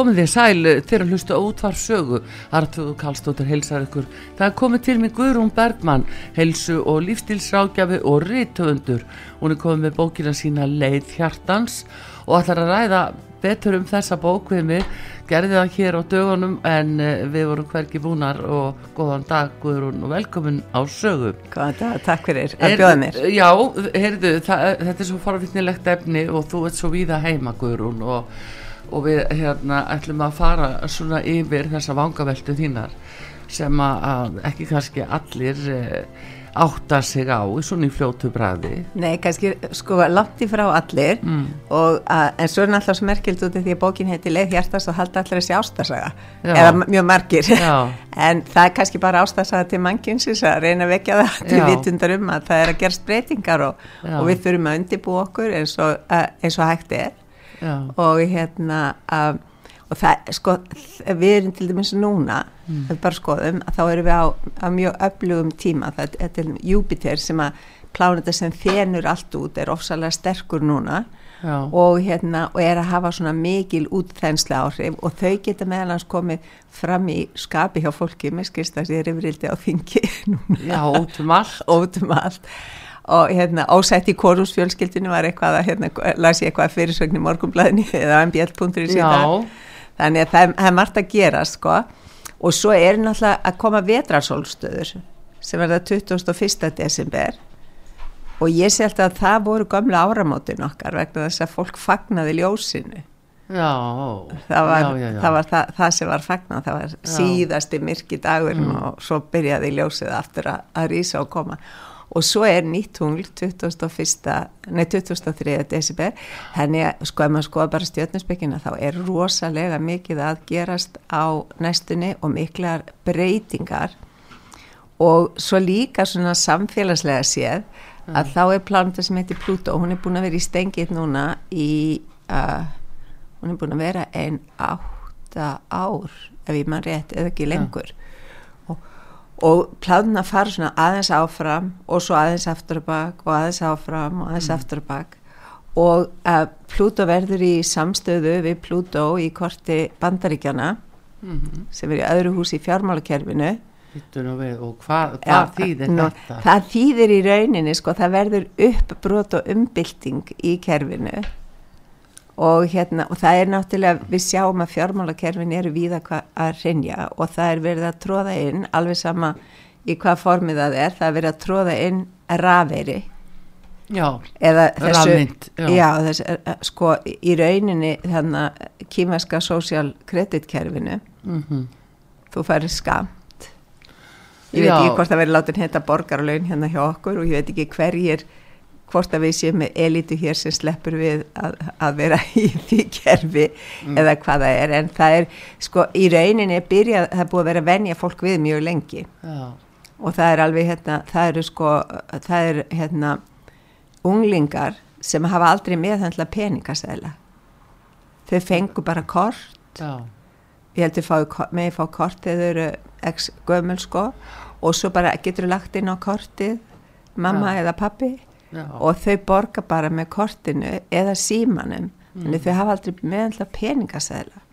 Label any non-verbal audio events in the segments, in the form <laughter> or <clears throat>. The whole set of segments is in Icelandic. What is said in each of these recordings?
Komið þið sæl til að hlusta útvar sögu. Artur Kallstóttir heilsar ykkur. Það er komið til mig Guðrún Bergmann heilsu og lífstilsrákjafi og rítöfundur hún er komið með bókina sína Leið Hjartans og ætlar að ræða betur um þessa bók við mig. Gerði það hér á dögunum en eh, við vorum hverki búnar og góðan dag Guðrún og velkomin á sögu. Góðan dag, takk fyrir að bjóða mér. Já, heyrðu, það, þetta er svo farvittnilegt efni og þú ert svo víða heima Guðrún og og við hérna ætlum að fara svona yfir þessa vangaveltu þínar sem að ekki kannski allir eh, átta sig á í svona í fljótu bræði Nei, kannski sko langt í frá allir. Mm. og að, en svo er náttúrulega svo merkild út af því að bókin heiti Leið hjartast og halda allir þessi ástasaga. Eða mjög margir. <laughs> En það er kannski bara ástasaga til mannkynsins að reyna að vekja það til vitundar um að það er að gerast breytingar og, og við þurfum að undibú okkur eins og, eins og hægt er. Já. Og hérna að, og það, sko, við erum til dæmis núna, mm. við bara skoðum að þá erum við á, á mjög öflugum tíma, það er til Júpiter sem að plánita sem þenur allt út er ofsalega sterkur núna og, hérna, og er að hafa svona mikil útþensla áhrif og þau geta meðalans komið fram í skapi hjá fólki, mér skilst að það er yfirildi á þingi <laughs> núna. Ótum allt. Og hérna ósætt í korúsfjölskyldinu var eitthvað að hérna las ég eitthvað fyrirsögn í morgunblæðinu <laughs> eða mbl.ri síðan þannig að það, það er margt að gera sko. Og svo er náttúrulega að koma vetrarsólstöður sem verða 21. desember. Og ég sé alltaf að það voru gamla áramótin okkar vegna þess að fólk fagnaði ljósinu. Já, það var, já, já. Það, var það, það sem var fagnað. Það var síðasti myrki dagur mm. og svo byrjaði ljósið aftur að, að rýsa og koma og svo er nýtt tungl 21. Nei, 23. december henni sko ef maður skoða bara stjórnusbyggina þá er rosalega mikið að gerast á næstunni og miklar breytingar og svo líka svona samfélagslega séð mm. að þá er plánta sem heitir Pluto og hún er búin að vera í stengið núna í uh, hún er búin að vera einn átta ár ef ég mann rétt eða ekki lengur og plánuna fara svona aðeins áfram og svo aðeins aftur og bak og aðeins áfram og aðeins mm. aftur og bak og uh, Pluto verður í samstöðu við Pluto í korti bandaríkjana mm -hmm. sem er í öðru hús í fjármálakerfinu og hvað hva þýðir no, þetta? Það þýðir í rauninni sko, það verður uppbrot og umbylting í kerfinu og, hérna, og það er náttúrulega, við sjáum að fjármálakerfin eru víða að rinja og það er verið að tróða inn alveg sama í hvað formið það er, það er verið að tróða inn rafeyri Já, rafmynd Já, já þessu, eh, eh, sko í rauninni þannig kýmaska social kreditkerfinu mm -hmm. þú færir skamt ég veit já. ekki hvort það verið látið hérna borgarlaun hérna hjá okkur og ég veit ekki hverjir hvort að við séum með elitu hér sem sleppur við að, að vera í því kerfi mm. eða hvað það er en það er sko í rauninni byrja, það er búið að vera venja fólk við mjög lengi Já. og það er alveg hérna það eru sko það er hérna unglingar sem hafa aldrei meðhandla peningasæla þau fengu bara kort Já. ég heldur með að fá kort þegar þau eru ex gömul sko og svo bara getur þau lagt inn á kortið mamma Já. eða pappi Já. og þau borga bara með kortinu eða símanum mm. þannig þau hafa aldrei meðanlega peningasæla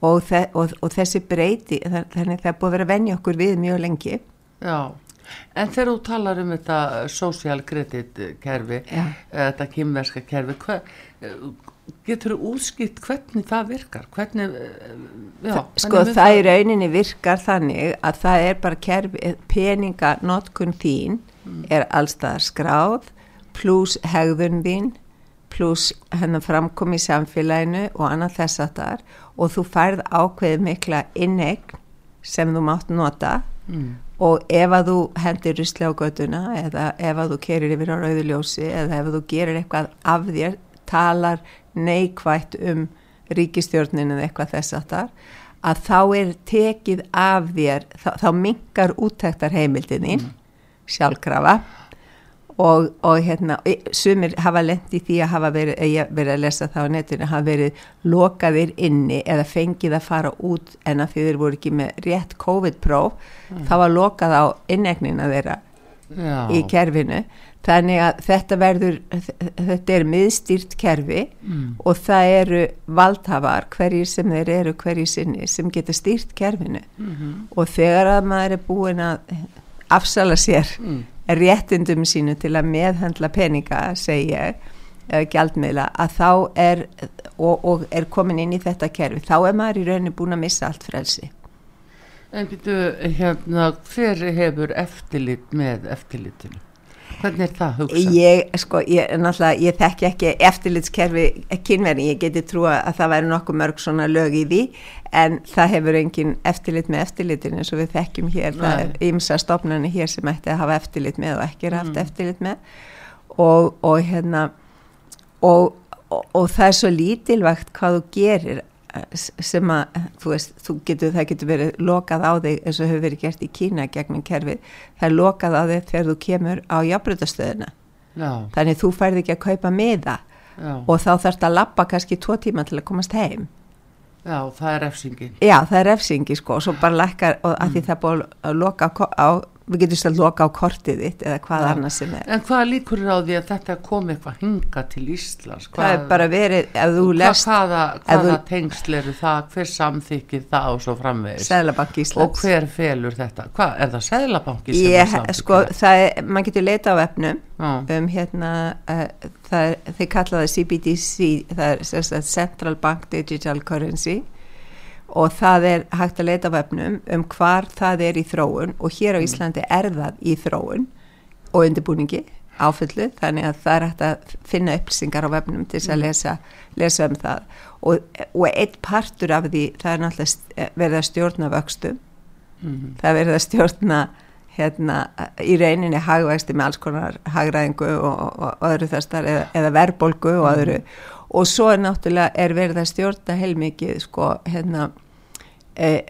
og, þe og, og þessi breyti þannig það er búið að vera venja okkur við mjög lengi Já, en þegar þú talar um þetta social credit kerfi Já. þetta kymverska kerfi hver, getur þú útskipt hvernig það virkar hvernig, já, sko það í rauninni virkar þannig að það er bara kerfi peninga notkun þín. Er allstað skráð pluss hegðun þín pluss hennar framkom í samfélaginu og annað þess að þar og þú færð ákveðið mikla innegn sem þú mátt nota mm. og ef að þú hendir rusli á göduna eða ef að þú kerir yfir á rauðuljósi eða ef þú gerir eitthvað af þér talar neikvægt um ríkistjórninu eða eitthvað þess að þar að þá er tekið af þér þá, þá mingar útæktar heimildinni mm. Sjálfkrafa og, og hérna, sumir hafa lendi því að hafa verið, ég verið að lesa það á netinu, hafa verið lokaðir inni eða fengið að fara út en að því þeir voru ekki með rétt COVID-próf, mm. þá var lokað á innegnina þeirra Já. í kerfinu, þannig að þetta verður, þetta er miðstýrt kerfi mm. og það eru valdhafar, hverjir sem þeir eru hverjir sinni, sem getur stýrt kerfinu mm -hmm. og þegar að maður er búin að afsala sér mm réttindum sínu til að meðhandla peninga, segi ég, eða gjaldmiðla, að þá er, og, og er komin inn í þetta kerfi, þá er maður í rauninni búin að missa allt frelsi. En býtu, hérna, hver hefur eftirlit með eftirlitinu? Hvernig er það hugsað? Ég, sko, ég, náttúrulega, ég þekki ekki eftirlitskerfi kynverði, ég geti trúa að það væri nokkuð mörg svona lög í því, en það hefur engin eftirlit með eftirlitin eins og við þekkjum hér, Nei. það er ymsa stofnarnir hér sem ætti að hafa eftirlit með og ekki er haft mm. eftirlit með og, og hérna, og, og, og það er svo lítilvægt hvað þú gerir sem að, þú veist, þú getur, það getur verið lokað á þig eins og hefur verið gert í Kína gegnum kerfið, það er lokað á þig þegar þú kemur á jafnbröðastöðuna þannig þú færði ekki að kaupa miða og þá þarfst að lappa kannski tvo tíma til að komast heim. Já, það er refsingi Já, það er refsingi sko og svo bara lekkar og að mm. því það búið að loka á við getum svolítið að loka á kortið þitt eða hvað ja. annars sem er. En hvað líkur er á því að þetta komi eitthvað hinga til Íslands? Hvað, það er bara verið lest, hvaða, hvaða tengsl eru það? Hver samþykir það og svo framvegis? Sæðlabank Íslands. Og hver felur þetta? Hvað, er það Sæðlabanki sem Ég, sko, það er, mann getur leita á efnum um hérna uh, það er, þeir kallaði CBDC það er Central Bank Digital Currency og það er hægt að leita vefnum um hvar það er í þróun og hér á mm. Íslandi er það í þróun og undirbúningi áfullu þannig að það er hægt að finna upplýsingar á vefnum til þess að mm. lesa, lesa um það og, og eitt partur af því það er náttúrulega verið að stjórna vöxtum mm -hmm. það er verið að stjórna hérna í reyninni hagvægsti með alls konar hagræðingu og, og, og öðru þessar eða, eða verbolgu og öðru mm -hmm og svo er náttúrulega er verið að stjórna heilmikið sko hérna e,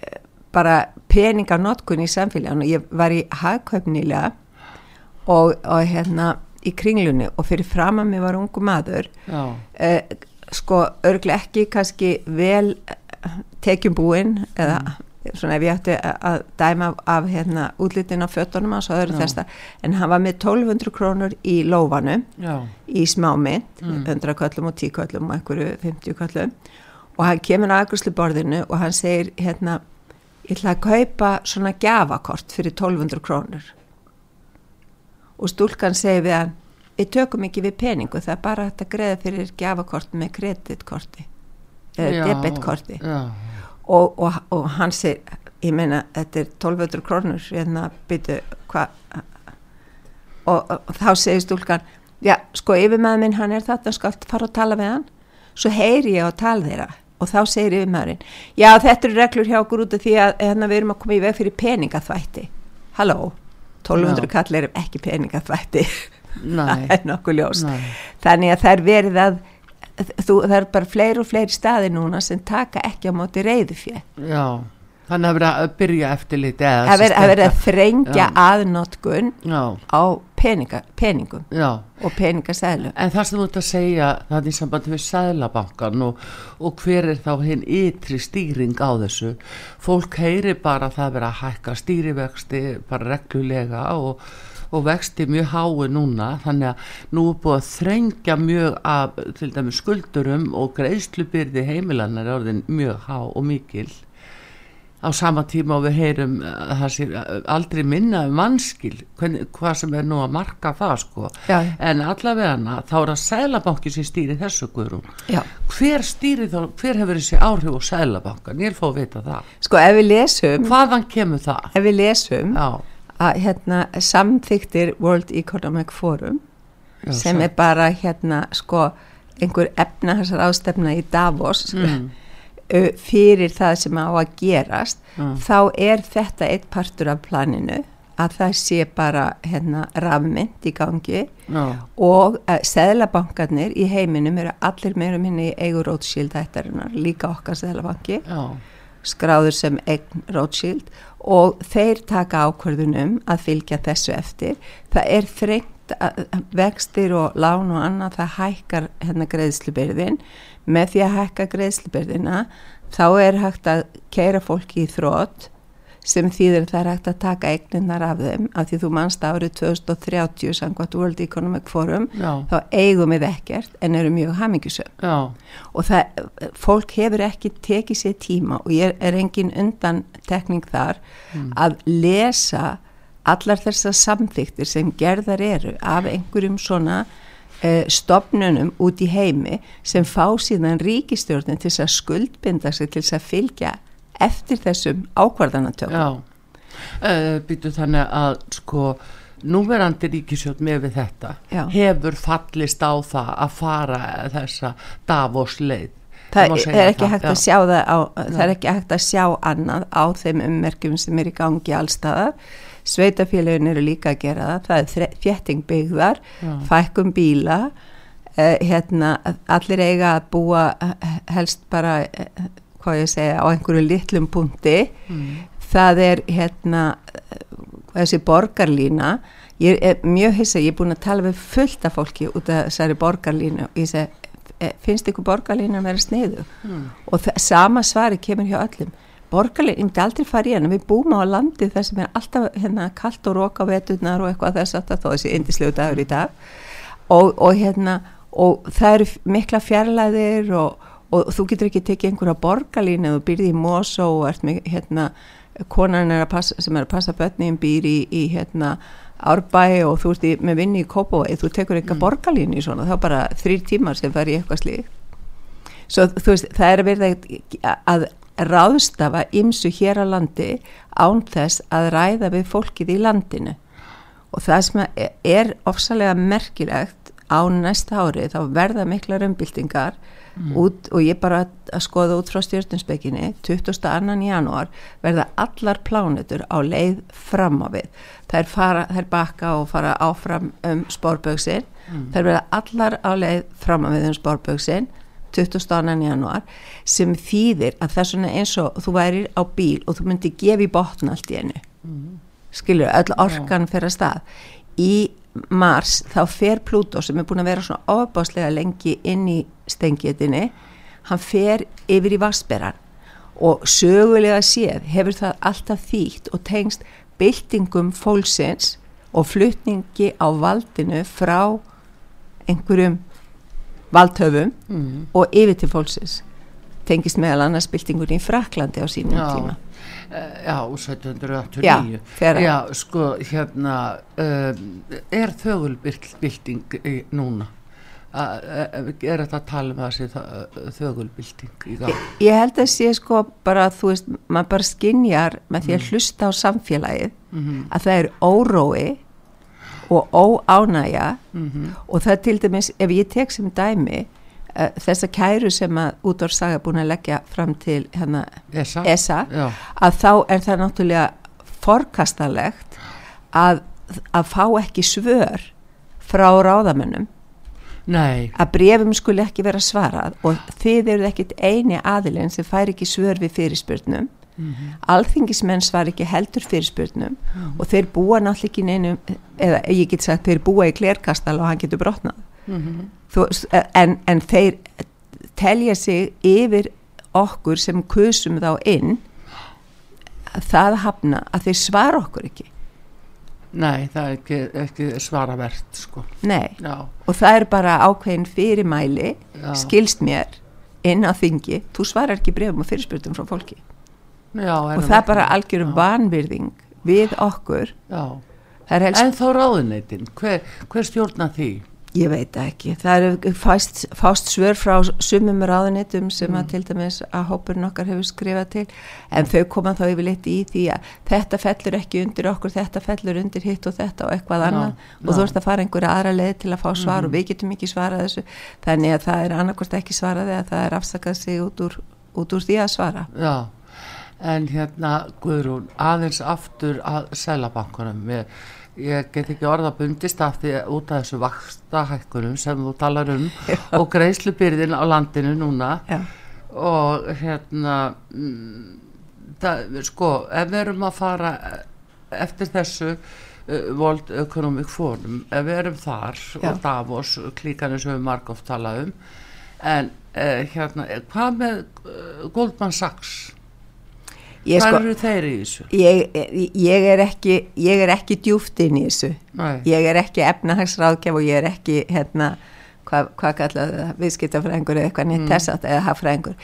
bara peningarnotkun í samfélaginu. Ég var í hagkaupnilega og, og hérna í kringlunni og fyrir fram að mér var ungu maður. E, sko örglega ekki kannski vel tekjum búinn eða mm svona ef ég ætti að dæma af, af hérna, útlitin á föttunum hans en hann var með 1200 krónur í lófanu Já. í smámynd mm. 100 köllum og 10 köllum og einhverju 50 köllum. Og hann kemur á aðgjörslu borðinu og hann segir hérna ég ætla að kaupa svona gafakort fyrir 1200 krónur. Og stúlkan segir við hann við tökum ekki við peningu það er bara að greiða fyrir gafakort með kreditkorti eða debitkorti. Já og, og, og hann segir ég meina þetta er 1200 krónur hérna byrju hvað og, og þá segir stúlkan já sko yfir með minn hann er þetta að fara og tala með hann? Svo heyri ég á tal þeirra og þá segir yfir maðurinn já þetta eru reglur hjá okkur út af því að hérna við erum að koma í veg fyrir peningaþvætti. Halló 1200 kall er ekki peningaþvætti. <laughs> Það er nokkuð ljós Nei. þannig að það er verið að þú, það er bara fleiri og fleiri staði núna sem taka ekki á móti reyðu fjö Já, þannig að vera að byrja eftir liti að vera að þrengja aðnótkun á peninga, peningum Já. og peningasælu En það sem þú ert að segja það er í sambandi við sælabankan og, og hver er þá hinn ytri stýring á þessu? Fólk heyri bara að það vera að hækka stýrivexti bara reglulega og og vexti mjög hái núna þannig að nú er búið að þrengja mjög af til dæmi skuldurum og greiðslubyrði heimilannar er orðin mjög há og mikil. Á sama tíma og við heyrum það sé aldrei minna um vanskil hvað sem er nú að marka það sko. Já. en allavega þá er að sælabanki sem stýri þessu guðrum hver stýri þá, hver hefur þessi áhrif og sælabankan, ég er fóð að vita það. Sko ef við lesum hvaðan kemur það? ef við lesum Já að hérna, samþyktir World Economic Forum Já, sem er bara hérna sko einhver efna þessar ástefna í Davos Mm. fyrir það sem á að gerast Mm. þá er þetta eitt partur af planinu að það sé bara hérna rafmynd í gangi Já, og uh, seðlabankarnir í heiminum eru allir meira minni í eigu Rothschild ættarinnar, líka okkar seðlabanki já, skráður sem eign Rothschild og þeir taka ákvörðunum að fylgja þessu eftir. Það er þrengt vextir og lán og annað, það hækkar hérna greiðslubyrðin. Með því að hækka greiðslubyrðina þá er hægt að keira fólki í þrótt sem þýðir það er hægt að taka eigninnar af þeim af því þú manst árið 2030 samkvæmt World Economic Forum já, þá eigum við ekkert en eru mjög hamingjusum já, og það, fólk hefur ekki tekið sér tíma og ég er engin undan tekning þar að lesa allar þessar samþyktir sem gerðar eru af einhverjum svona uh, stopnunum út í heimi sem fá síðan ríkistjórnin til að skuldbinda sig til að fylgja eftir þessum ákvarðanatökum. já. Uh, Býtu þannig að sko núverandi ríkisjótt með við þetta Já. hefur fallist á það að fara þessa Davos leið Það má er ekki hægt að já. sjá það á, það er ekki hægt að sjá annað á þeim ummerkjum sem er í gangi allstaðar. Sveitafélagin eru líka að gera það, það er þétting byggðar, Já. fækkum bíla, uh, hérna, allir eiga að búa eh, helst bara, uh, hvað ég segja, á einhverju litlum punkti. Mm. Það er hérna, þessi borgarlína, ég er mjög hissa, ég er búin að tala við fullt af fólki út af þessari borgarlínu og ég segi, "Eh, finnst ykkur borgarlínu að vera sniðu? Mm. og það, sama svari kemur hjá öllum borgarlegin, ég myndi aldrei fara í henni við búum á landi þar sem er alltaf hérna, kallt og rók á veturnar og eitthvað þess að þó þessi indislegu dagur í dag og, og hérna og það eru mikla fjarlæðir og, og þú getur ekki tekið einhverja borgarlínu eða byrði í Mosó og ert með hérna konan er passa, sem er að passa börnin býr í, í hérna árbæ og þú ert í, með vinni í Kópói þú tekur eitthvað mm. borgarlínu í svona þá bara þrýr tímar sem fær í eitthvað slík svo þú veist, það er að verða að ráðstafa ymsu hér á landi án þess að ræða við fólkið í landinu og það sem er ofsalega merkilegt á næsta ári þá verða mikla römbildingar út og ég bara að skoða út frá stjórnumspekinni 22. janúar verða allar plánutur á leið fram á við. Þær, fara, þær baka og fara áfram um spórböksin þær verða allar á leið fram á við um spórböksin 22. janúar sem þýðir að það svona eins og þú værir á bíl og þú myndir gefa í botn allt í einu. Skilur, öll orkan fyrir að stað. Í mars þá fer Plútó sem er búin að vera svona ofbáslega lengi inn í stengjetinni hann fer yfir í Vassberan og sögulega séð hefur það alltaf þýtt og tengst byltingum fólksins og flutningi á valdinu frá einhverjum valdhöfum Mm. og yfir til fólksins tengist meðal annars byltingunni í Fraklandi á sínum Já. tíma Já, 1789 Já, Já, sko, hérna um, er þögulbylting í- núna? Er þetta að tala um að sé þögulbylting í gang? Ég held að sé sko bara þú veist, maður bara skinjar með því að hlusta á samfélagið Mhm, að það er órói og óánægja mhm, og það til dæmis, ef ég tek sem dæmi þessa kæru sem að útvorsaga búin að leggja fram til hérna Esa? ESA að þá er það náttúrulega forkastalegt að, að fá ekki svör frá ráðamönnum. Nei. Að brefum skuli ekki vera svarað og þið eruð ekkit eini aðilinn sem fær ekki svör við fyrirspurnum. Mhm, alþingismenn svar ekki heldur fyrirspurnum og þeir búa náttúrulega ekki í neinum eða ég get sagt þeir búa í klerkastal og hann getur brotnað mhm, Þú, en, en þeir telja sig yfir okkur sem kusum þá inn að það hafna að þeir svara okkur ekki. Nei, það er ekki, ekki svaravert sko. Nei. Já, og það er bara ákveðin fyrirmæli já, skilst mér inn á þingi. Þú svarar ekki brefum og fyrirspurtum frá fólki. Já og það er bara algjörum vanvirðing við okkur. En þá ráðuneytin hver, hver stjórna því? Ég veit ekki. Það eru fást, fást svör frá sumum ráðunitum sem mm. að til dæmis að hópurinn okkar hefur skrifað til en þau koma þá yfirleitt í því að þetta fellur ekki undir okkur, þetta fellur undir hitt og þetta og eitthvað annað no, og no. þú ert að fara einhverja aðra leið til að fá svar mm. og við getum ekki svarað þessu þannig að það er annarkvæmst ekki svaraði að það er afsakað sig út úr, út úr því að svara. Já, en hérna Guðrún, aðeins aftur að selabankunum með ég get ekki orða bundist af því út af þessu vakstahækkunum sem þú talar um <laughs> Já. og greiðslubyrðin á landinu núna Já. og hérna mm, það, sko ef við erum að fara eftir þessu uh, World Economic Forum ef við erum þar Já. og Davos klíkanu sem við margóft tala um en uh, hérna hvað með uh, Goldman Sachs Hvað sko, eru þeir í þessu? Ég, ég er ekki, ekki djúft inn í þessu. Nei. Ég er ekki efnahagsráðgjaf og ég er ekki, hérna, hvað hva kallaðu það, viðskiptafræðingur eða eitthvað nýtt mm. þess að eða hafræðingur.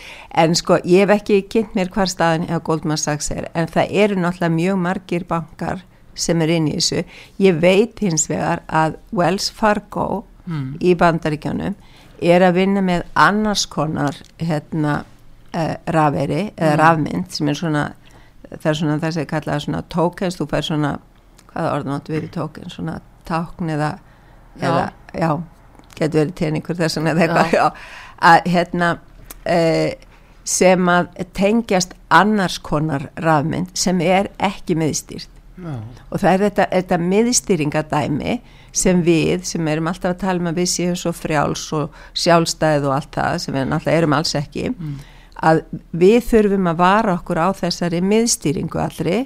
En sko, ég hef ekki kynnt mér hvar staðin eða Goldman Sachs er, en það eru náttúrulega mjög margir bankar sem er inn í þessu. Ég veit hins vegar að Wells Fargo mm. í bandaríkjónum er að vinna með annars konar, hérna, uh, rafveri eða mm. rafmynd sem er svona það er svona þess að ég kalla það svona tokens þú fær svona, hvaða orðan áttu verið tokens svona tákn eða já, eða, já getur verið teningur þess að eitthvað já. að hérna uh, sem að tengjast annars konar rafmynd sem er ekki miðstýrt já. og það er þetta, þetta miðstýringadæmi sem við, sem erum alltaf að tala um að við séum svo frjáls og sjálfstæð og allt það sem við náttúrulega erum alls ekki mm að við þurfum að vara okkur á þessari miðstýringu allri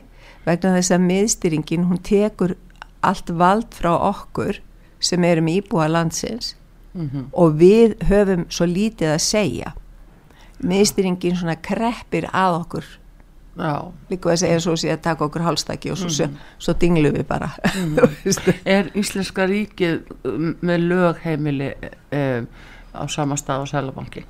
vegna þess að miðstýringin hún tekur allt vald frá okkur sem erum íbúa landsins mm -hmm. og við höfum svo lítið að segja miðstýringin svona kreppir að okkur líka að segja svo að taka okkur hálstakki og svo, mm -hmm. svo dinglu við bara <laughs> mm -hmm. Er Íslenska ríkið með lögheimili eh, á sama stað á Sælabankin?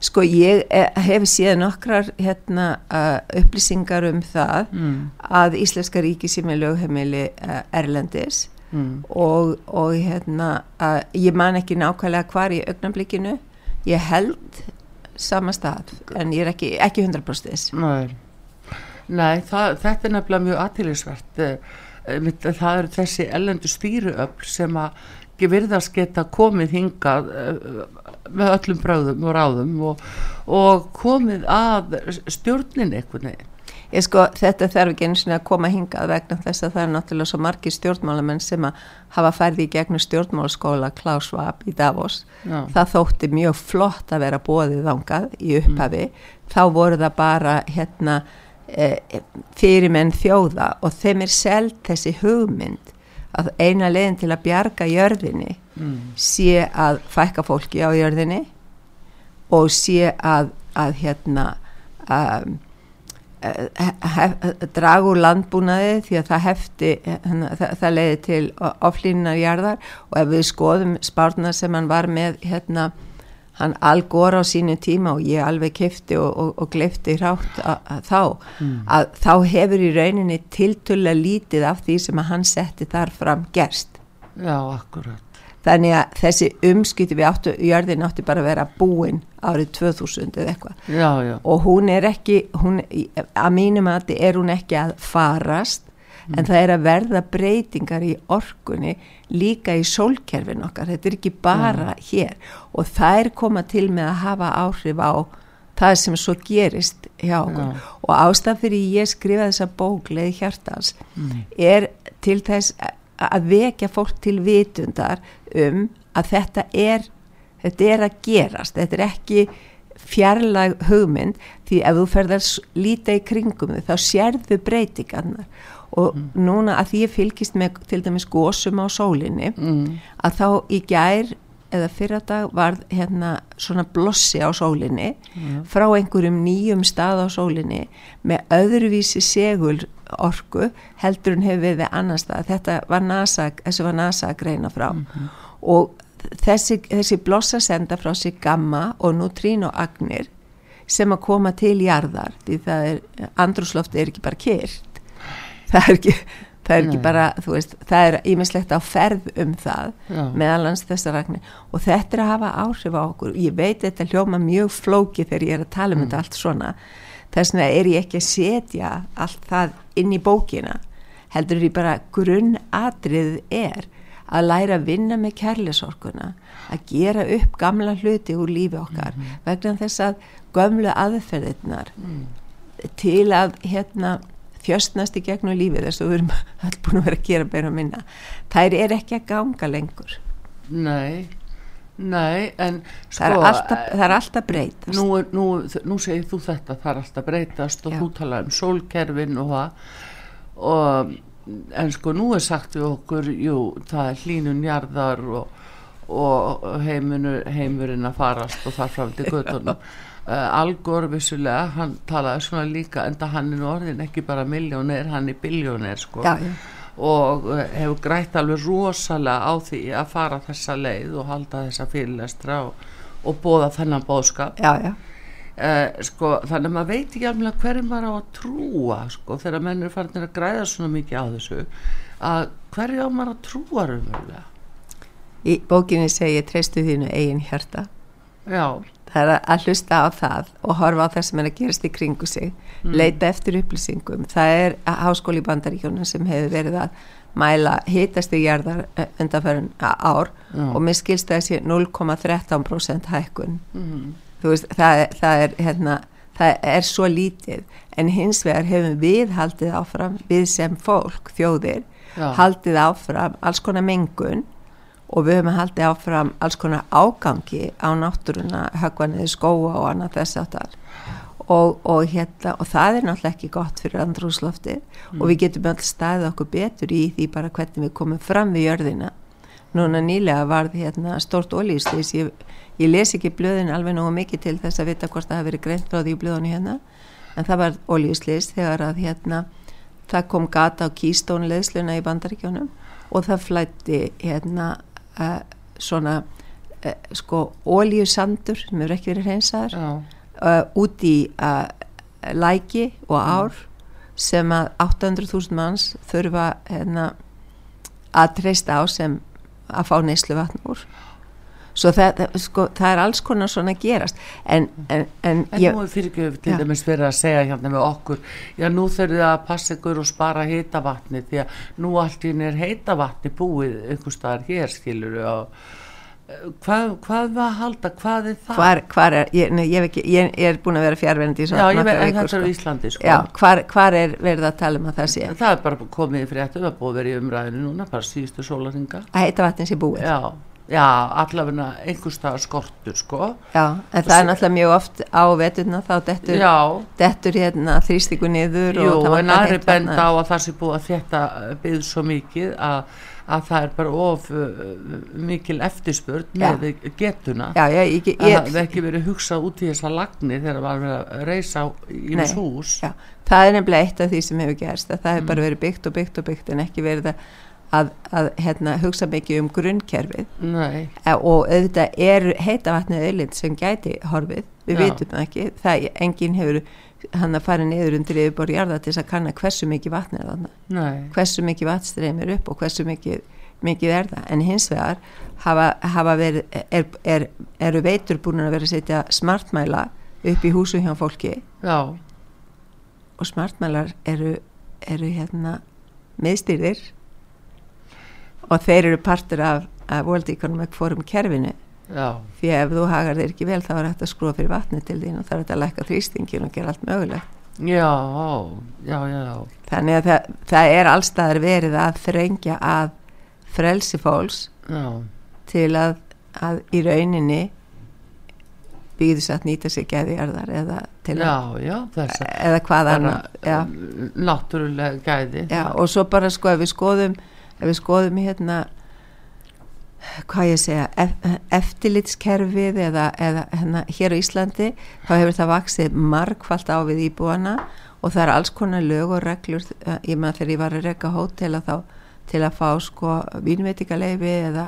Sko ég eh, hef síðan nokkrar hérna, uh, upplýsingar um það mm. að Íslenska ríki sem er lögheimili uh, Erlendis mm. og, og hérna, ég man ekki nákvæmlega hvar í augnablikinu, ég held sama stað en ég er ekki, ekki 100% þess. Nei, Nei það, þetta er nefnilega mjög aðtýrlisvert, það eru þessi ellendu stýruöfl sem að virðast geta komið hingað með öllum bráðum og ráðum og, og komið að stjórnin eitthvað nefn Ég sko þetta þarf ekki eins og að koma hingað vegna þess að það er náttúrulega svo margi stjórnmálamenn sem að hafa færði í gegnum stjórnmálskóla Klaus Schwab í Davos. Já. Það þótti mjög flott að vera bóðið ángað í upphafi. Mm. Þá voru það bara hérna e, fyrir menn þjóða og þeim er selv þessi hugmynd að eina leginn til að bjarga jörðinni mm. sé að fækka fólki á jörðinni og sé að, að hérna að draga úr landbúnaði því að það hefti hana, það, það leiði til oflínunar jarðar og ef við skoðum spárna sem hann var með hérna hann algór á sínu tíma og ég alveg kefti og, og, og glefti hrátt að, að þá. Mm. að þá hefur í rauninni tiltulla lítið af því sem að hann setti þar fram gerst. Já, akkurat. Þannig að þessi umskyti við áttu, jörðin átti bara að vera búin árið 2000 eða eitthvað. Og hún er ekki hún, að mínum að þetta er hún ekki að farast mm. en það er að verða breytingar í orkunni líka í sólkerfin okkar þetta er ekki bara mm. hér og það er koma til með að hafa áhrif á það sem svo gerist hjá okkur Já. og ástaf fyrir ég skrifa þessa bókleði hjartans mm. er til þess að vekja fólk til vitundar um að þetta er, þetta er að gerast, þetta er ekki fjarlag hugmynd því ef þú ferðar líta í kringum þau þá sérðu breytingarnar og mm. núna að því ég fylgist með til dæmis gósum á sólinni mm. að þá í gær eða fyrradag var hérna svona blossi á sólinni mm. frá einhverjum nýjum stað á sólinni með öðruvísi segul orku heldur en hefur við annar stað þetta var NASA, þessu var NASA að greina frá -hmm og þessi, þessi blossa senda frá sig gamma og neutrinoagnir sem að koma til jarðar því það er, andrúslofti er ekki bara kert það er ekki það er ekki bara, þú veist, það er ímislegt á ferð um það Já. meðalans þessar ragnir. Og þetta er að hafa áhrif á okkur. Ég veit þetta hljóma mjög flóki þegar ég er að tala um þetta allt svona. Þess vegna er ég ekki að setja allt það inn í bókina. Heldur ég bara grunnatrið er að læra að vinna með kærleisorkuna að gera upp gamla hluti úr lífi okkar vegna þess að gömlu aðferðirnar til að hérna þjöstnast í gegnum lífið þess að við erum <laughs> all búin að vera að gera beina minna. Þær er ekki að ganga lengur. Nei, nei en það, sko er alltaf, það er alltaf breytast. Nú, nú, nú segir þú þetta það er alltaf breytast og Já. þú tala um sólkerfin og það. Og en sko nú er sagt við okkur jú, það er hlínun jarðar og, og heimurinn að farast og þar fram til göttunum <laughs> uh, Algor vissulega hann talaði svona líka enda hann er orðin ekki bara miljónir, hann er biljónir sko. Já, já, og uh, hefur grætt alveg rosalega á því að fara þessa leið og halda þessa fyrirlestra og, og bóða þennan bóðskap já. Uh, sko, þannig að maður veit ekki alveg hverjum maður á að trúa sko, þegar menn eru farin að græða svona mikið á þessu að hverju á maður að trúa raunverulega? Í bókinni segi treystu þínu eigin hjarta. Já, það er að hlusta á það og horfa á það sem er að gerast í kringu sig leita eftir upplýsingum. Það er háskóli bandaríkjónum sem hefur verið að mæla hitast í jarðar undanfærin ár Já. og mér skilst sé 0,13% hækkun. Mm, þú veist, það, er- það er hérna, það er svo lítið. En hins vegar hefum við haldið áfram við sem fólk, þjóðir Já. haldið áfram alls konar mengun og við höfum haldið áfram alls konar ágangi á náttúruna, höggvanniði skóa og annað þess áttar og, og, hérna, og það er náttúrulega ekki gott fyrir andrúsloftið og við getum öll staðið okkur betur í því bara hvernig við komum fram við jörðina. Núna nýlega varð hérna stórt ólýslis ég, ég les ekki blöðin alveg nógu mikið til þess að vita hvort það hafi verið greint frá því í blöðunni hérna. En það var ólýslis þegar að hérna það kom gata á kýstónleðsluna í bandaríkjónum og það flætti hérna uh, svona uh, sko ólíusandur sem eru ekki verið hreinsaðar já, uh, út í læki og ár sem að 800.000 manns þurfa hérna, að treysta á sem að fá neyslu vatn úr svo það, það, sko, það er alls konar svona að gerast. En, en, en, en ég, nú er fyrir ekki til dæmis verið að segja hérna með okkur já, nú þurfið að passa ykkur og spara heita vatni því að nú allt í er heita vatni búið einhver staðar hér skilur og eh, hvað, hvað var að halda, hvað er það? hvar, hvar er ég, nei, ég, ekki, ég, er búin að vera fjárverandi í já, ég veit, vikur, þetta er á sko. Íslandi sko. Já, hvar, hvar er verið að tala um að það sé? Það er bara komið í fréttum að búið að vera í umræðinu núna bara síðustu sólaringa að heita vatnin sé búið? Já, já, allavega einhver staðar skortur sko. Já, en það er náttúrulega mjög oft á veturna þá dettur, dettur hérna þrýstíku niður jú, og það en aðri benda á að það sé búið að þetta byggð svo mikið að, að það er bara of uh, mikil eftirspurn með getuna. Já, já, ég, að það ég, hefði ekki verið hugsað út í þessa lagni þegar var verið að reysa í Nei. þess hús. Já, það er nefnilega eitt af því sem hefur gerst að það hefur Mm. bara verið byggt og byggt og byggt en ekki verið að, að, að hérna, hugsa mikið um grunnkerfið. E, og auðvitað er heita vatnið auðlind sem gæti horfið, við Já. vitum það ekki. Það enginn hefur hann að fara niður undir yfirbor jarða til þess að kanna hversu mikið vatn er þarna. Nei. Hversu mikið vatn streymir upp og hversu mikið, mikið er það. En hins vegar hafa, hafa verið, er, er, eru veitur búin að vera að setja smartmæla upp í húsu hjá fólki. Já, og smartmælar eru, eru hérna miðstýrðir og þeir eru partur af, af World Economic Forum kerfinu. Já, því að ef þú hagar þeir ekki vel þá er að skrúa fyrir vatni til þín og það er hægt að lækka þrýstingin og gera allt mögulegt. Já já, já, já. Þannig að það, það er allstaðar verið að þrengja að frelsi fólks já, til að, að í rauninni byggðu satt nýta sig geðjarðar eða til að, já, já þess að eða hvað annað já, náttúrulega gæði. Já, og svo bara sko ef við skoðum ef við skoðum hérna hvað ég segja ef, eftirlitskerfið eða, eða hérna, hér á Íslandi þá hefur það vaksið margfalt á við íbúana og það er alls konar lög og reglur eh, ég með þegar ég var að reyka hótela þá til að fá sko vínveitingaleifi eða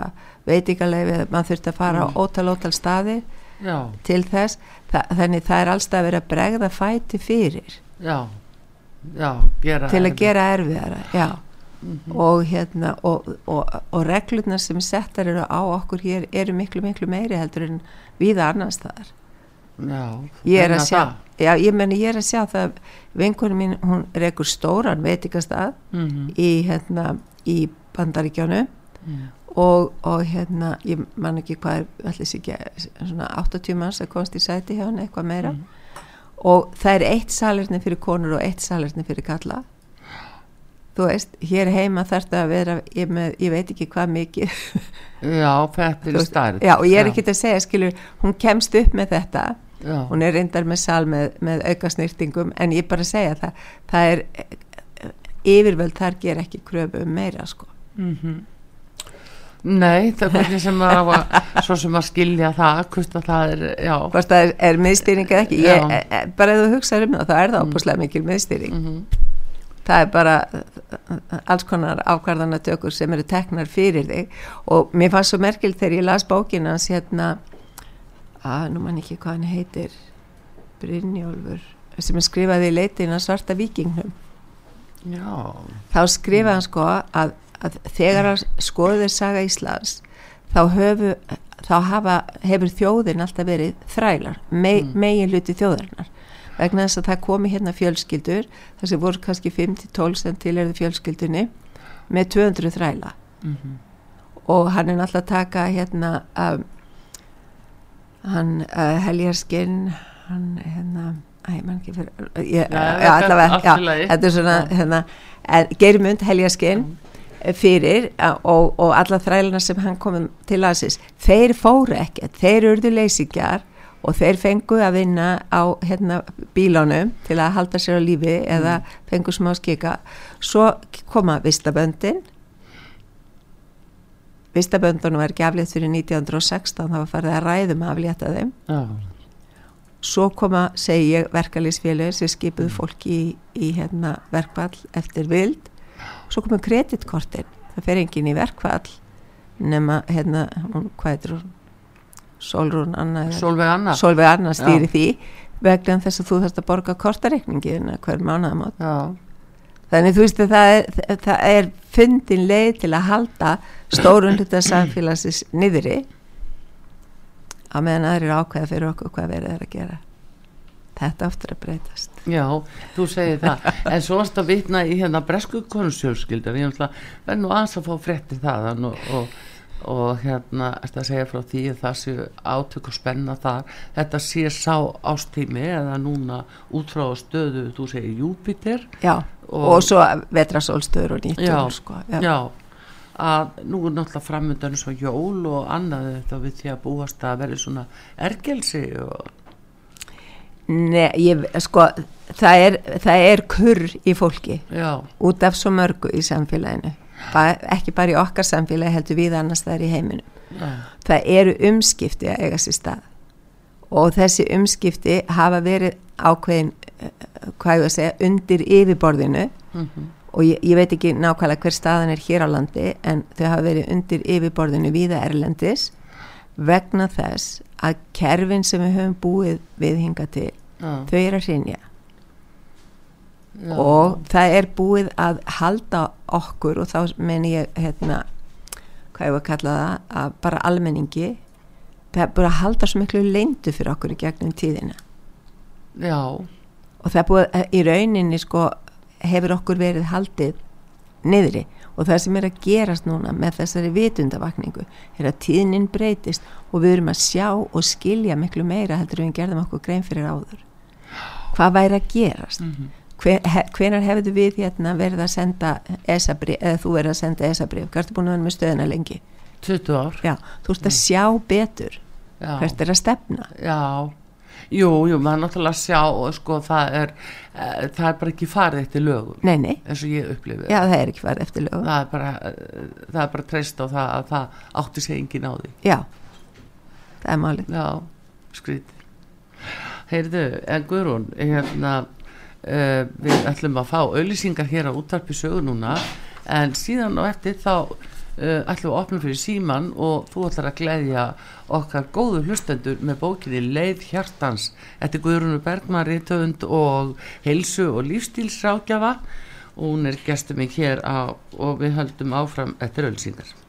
veitingaleifi eða mann þurfti að fara á ótal ótal staði já, til þess. Þa, þannig það er allstað að vera bregða fæti fyrir. Já, já til að erfitt. gera erfiðara já mm -hmm. og hérna og, og, og reglurnar sem settar eru á okkur hér eru miklu miklu meiri heldur en viða annars þar Já, ég er að sjá það. já, ég meni ég er að sjá það vinkunum mín, hún er ekkur stóran veitingastað Mhm. í hérna í bandaríkjánu Mm. og, og hérna ég man ekki hvað er allir sér ekki svona 80 manns að komast í sæti hjá henni eitthvað meira Mm. og það er eitt salerni fyrir konur og eitt salerni fyrir kalla þú veist, hér heima þarf það að vera ég, með, ég veit ekki hvað mikið. Já, þetta er stærð. já, og ég er ekki að segja, skilur hún kemst upp með þetta. Já, hún er reyndar með sal með, með auka snýrtingum en ég bara segja það það er yfirvöld þar ger ekki kröfu um meira sko. Mhm. Nei, það er hvernig sem að svo sem að skilja það, hvort að það er já, hvort það er, er miðstýring eða ekki. Ég, e, e, bara ef þú hugsaður um það þá er það opuslega mikil miðstýring. Mhm. Það er bara alls konar ákvarðanatökur sem eru teknar fyrir þig. Og mér fannst svo merkild þegar ég las bókin hans hérna að nú mann ekki hvað hann heitir Brynjólfur sem er skrifaði í leitin að svarta vikingnum já. Þá skrifaði hann sko að, að þegar að skoður saga Íslands þá, höfu, þá hafa, hefur þjóðin alltaf verið þrælar, me, Mm. megin hluti þjóðarinnar vegna þess að það komi hérna fjölskyldur þar sem voru kannski 5-12 sem til erðu fjölskyldunni með 200 þræla. Mhm. og hann er náttúrulega að taka hérna um, hann uh, heljarskinn hann hérna Æ, ekki fyrir, ég, já, þetta er allavega, já, þetta er svona, hérna, en Geirmund heljaskinn fyrir a- og, og alla þræluna sem hann komum til aðsins, þeir fóru ekkert, þeir urðu leysingjar og þeir fengu að vinna á hérna, bílánum til að halda sér á lífi eða fengu smá skika. Svo koma vistaböndin. Vistaböndunum var ekki aflétt fyrir 1916 þá var farið að ræðum aflétta þeim. Já, svo koma, segi ég, verkalýsfélögur sem skipuðu fólki í, í hérna, verkvall eftir vild. Svo komu kreditkortin. Það fer enginn í verkvall nema, hérna, hún, hvað heitir hún Solrún Anna Solveig Anna? Solveig Anna stýri Já. því vegna þess að þú þarfst að borga kortareikningin hver mánuðamót já, þannig þú veist að það er, það er fundin leið til að halda stórun hluta samfélagsins niðri á meðan aðrir ákveða fyrir okkur hvað verið er að gera. Þetta aftur að breytast. Já, þú segir það. En svo varst að vitna í hérna bresku konusjölskylda við verðum nú aðeins að fá fréttir þaðan og, og, og hérna ertu að segja frá því að það sé átök og spenna þar? Þetta sé sá ástími eða núna út frá stöðu þú segir Júpiter já, og, Og- svo vetrasólstöður og nýttur sko, að nú er náttúrulega framöndan svo jól og annað þetta við því að búast að verði svona ergelsi og Nei, ég, sko, það er, það er kurr í fólki já, út af svo mörgu í samfélaginu ekki bara í okkar samfélagi heldur við annars það er í heiminum. Já, það eru umskipti að eiga sér stað. Og þessi umskipti hafa verið ákveðin eh, hvað ég að segja, undir yfirborðinu. Mhm, og ég, ég veit ekki nákvæmlega hver staðan er hér á landi en þau hafa verið undir yfirborðinu víða erlendis vegna þess að kerfin sem við höfum búið við hinga til, já, þau eru að hreinja já, og það er búið að halda okkur og þá meni ég hérna, hvað ég var að kalla það að bara almenningi það er búið að halda svo miklu leyndu fyrir okkur í gegnum tíðina. Já, og það er búið í rauninni sko hefur okkur verið haldið niðri. Og það sem er að gerast núna með þessari vitundavakningu er að tíðnin breytist og við erum að sjá og skilja miklu meira heldur en við gerðum okkur grein fyrir áður. Hvað væri að gerast? Hver, he, hvenar hefðu við hérna verið að senda ESA-brif, eða þú verið að senda ESA-brif, hvert er búin að vera með stöðuna lengi? 20 ár Já, þú ert að sjá betur já, hvert er að stefna. já jú, jú, maður náttúrulega sjá og sko það er e, það er bara ekki farið eftir lögum Nei, nei, eins og ég upplifi já það er ekki farið eftir lögum. það er bara eh, það er bara treyst á það að það átti sig engin á því Já, það er málið. Já, skrítið. Heyrðu, en Guðrún, hérna, uh, við ætlum að fá auðlýsingar hér á útarpi sögu núna, en síðan og eftir þá uh, ætlum við að opna fyrir síman og þú ætlar að gleðja okkar góðu hlustendur með bókinni Leið Hjartans. Þetta er Guðrúnu Bergman, Rítöfund og Heilsu og Lífstílsrákjafa hún er gestur mig hér á, og við höldum áfram eftir ölsingar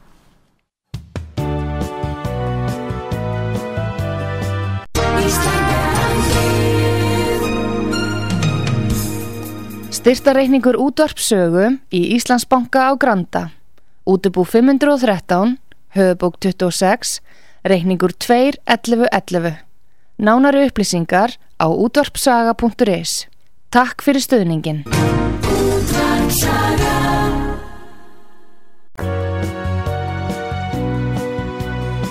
Styrtareikningur útvarpsögu í Íslandsbanka á Granda. Útubú 513, höfubók 26, reikningur 2.11.11. Nánari upplýsingar á útvarpsaga.is. Takk fyrir stöðningin.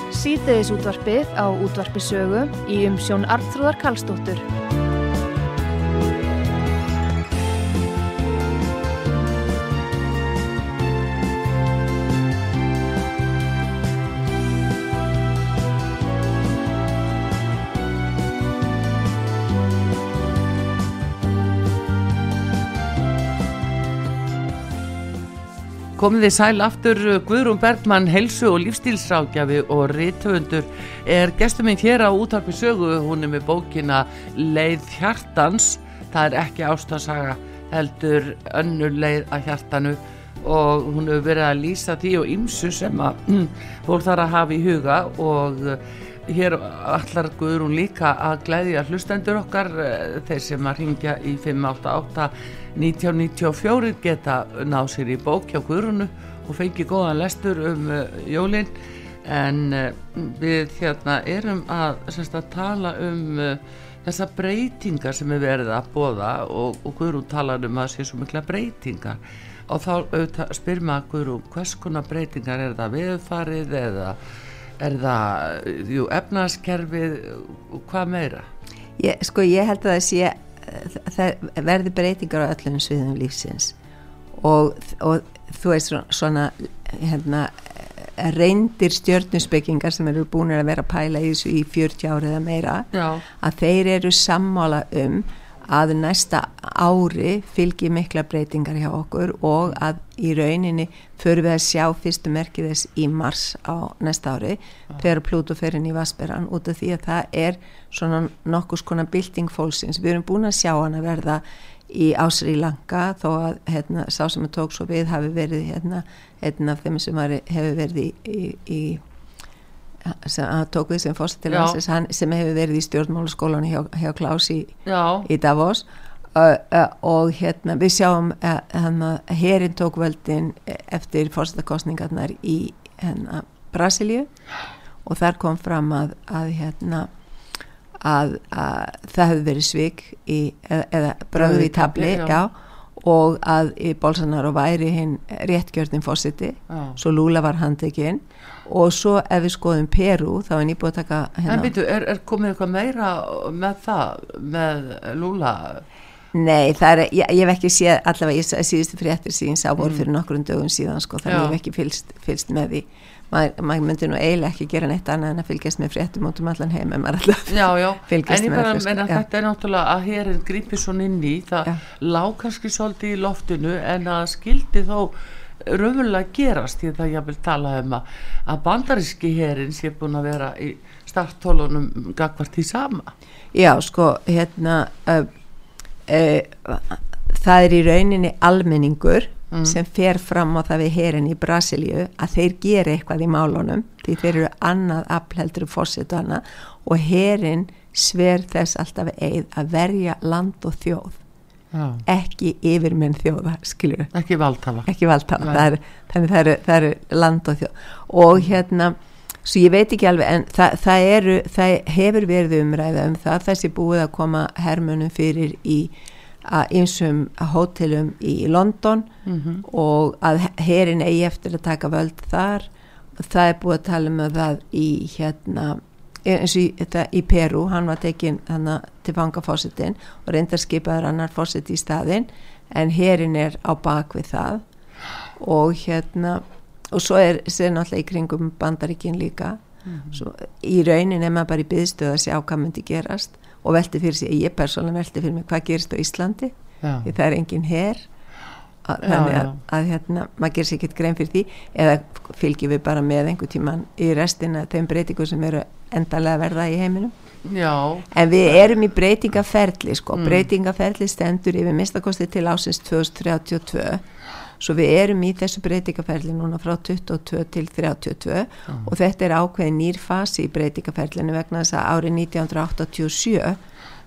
Sýteðis útvarpið á útvarpisögu í umsjón Arnþróðar Karlsdóttur. Komið þið sæl aftur Guðrún Bergmann, helsu og lífstílsrákjafi og rítöfundur er gestur minn hér á útarpi sögu, hún er með bókina Leið hjartans, það er ekki ástasaga heldur önnur leið að hjartanu og hún hefur verið að lýsa því og ymsu sem að fólk þarf að hafa í huga og hér allar Guðrún líka að glæðja hlustendur okkar, þeir sem að ringja í 588 1994 geta náð sér í bók hjá Guðrunu og fengi góðan lestur um uh, jólinn en uh, við hérna erum að, semst, að tala um uh, þessa breytingar sem er verið að bóða og, og Guðrún talar um að það sé svo mikla breytingar. Og þá spyr maður hvers konar breytingar er það? Viðfarið eða er það jú, efnaskerfið hvað meira? Ég, sko ég held að það sé það verði breytingar á öllum sviðum lífsins og, og þú veist svona hérna, reyndir stjörnusbyggingar sem eru búin að vera að pæla í þessu í 40 árið eða meira Já. að þeir eru sammála um að næsta ári fylgji mikla breytingar hjá okkur og að í rauninni förum við að sjá fyrstu merkið þess í mars á næsta ári ja. þegar Plúto fer inn í Vasperan út af því að það er svona nokkus konar bilding fólksins. Við erum búin að sjá hann að verða í Ásri Lanka þó að hérna, sá sem að tók svo við hafi verið hérna, einn af þeim sem hefur verið í, í, í hann tók við sem fórstatilansins sem hefur verið í stjórnmálaskólan hjá, hjá Klaus í, í Davos. Uh, uh, og hérna við sjáum hérna herin tók völdin eftir fórstatakostningarnar í hérna Brasilíu. Og þar kom fram að, að hérna að, að það hefur verið svik í, eða, eða bröðu í tabli já. Já, og að Bolsonaro væri hinn réttgjörðin fórsiti svo Lula var handekinn og svo ef við skoðum Peru þá er nýbúið að taka hérna. En byrju, er, er komið eitthvað meira með það, með Lula? Nei, það er, ég, ég hef ekki séð allavega ég síðustu fréttir síðan sá voru mm. fyrir nokkur dögum síðan sko, þannig ég hef ekki fylst, fylst með því maður mað myndi nú eiginlega ekki gera neitt annað en að fylgjast með fréttum út um allan heim en maður alltaf já, já. fylgjast með allir en þetta er náttúrulega að hér er gripið svo inn í það já. lág kannski svolítið í loftinu en að skildi þó raunverulega gerast því það ég vil tala um að, að bandaríski herin sé búin að vera í starttólunum gagvart í sama Já sko hérna uh, uh, það er í rauninni almenningur mm. sem fer fram á það við herin í Brasilíu að þeir gera eitthvað í málunum því þeir eru annað afheldur fórsitu annað og herin sver þess alltaf eið að verja land og þjóð Já. ekki yfirmenn þjóða skilur. ekki er, þannig það eru, það eru land og þjóð. Og hérna svo ég veit ekki alveg en það, það, eru, það hefur verið umræða um það. Þessi búið að koma hermunum fyrir í einsum hótelum í London mm -hmm. og að herin eigi eftir að taka völd þar. Það er búið að tala um það í hérna eins og þetta í Peru, hann var tekin til fangafósitin og reyndar skipaður annar fósit í staðin en herin er á bakvið það og hérna og svo er sér náttúrulega í kringum bandaríkin líka mm -hmm. svo, í raunin er maður bara í byðstöð að sjá hvað myndi gerast og velti fyrir sig, ég persónulega velti fyrir mig hvað gerist á Íslandi já. því það er engin herr þannig að, að hérna, maður gerir sér ekkert grein fyrir því eða fylgjum við bara með einhver tíman í restina þeim breytingu sem eru endalega verða í heiminum Já. En við erum í breytingaferli, sko. Mm. Breytingaferli stendur yfir mistakosti til ásins 2032. Svo við erum í þessu breytingaferli núna frá 22 til 32 mm. og þetta er ákveðin nýrfasi í breytingaferlinu vegna þess að árið 1987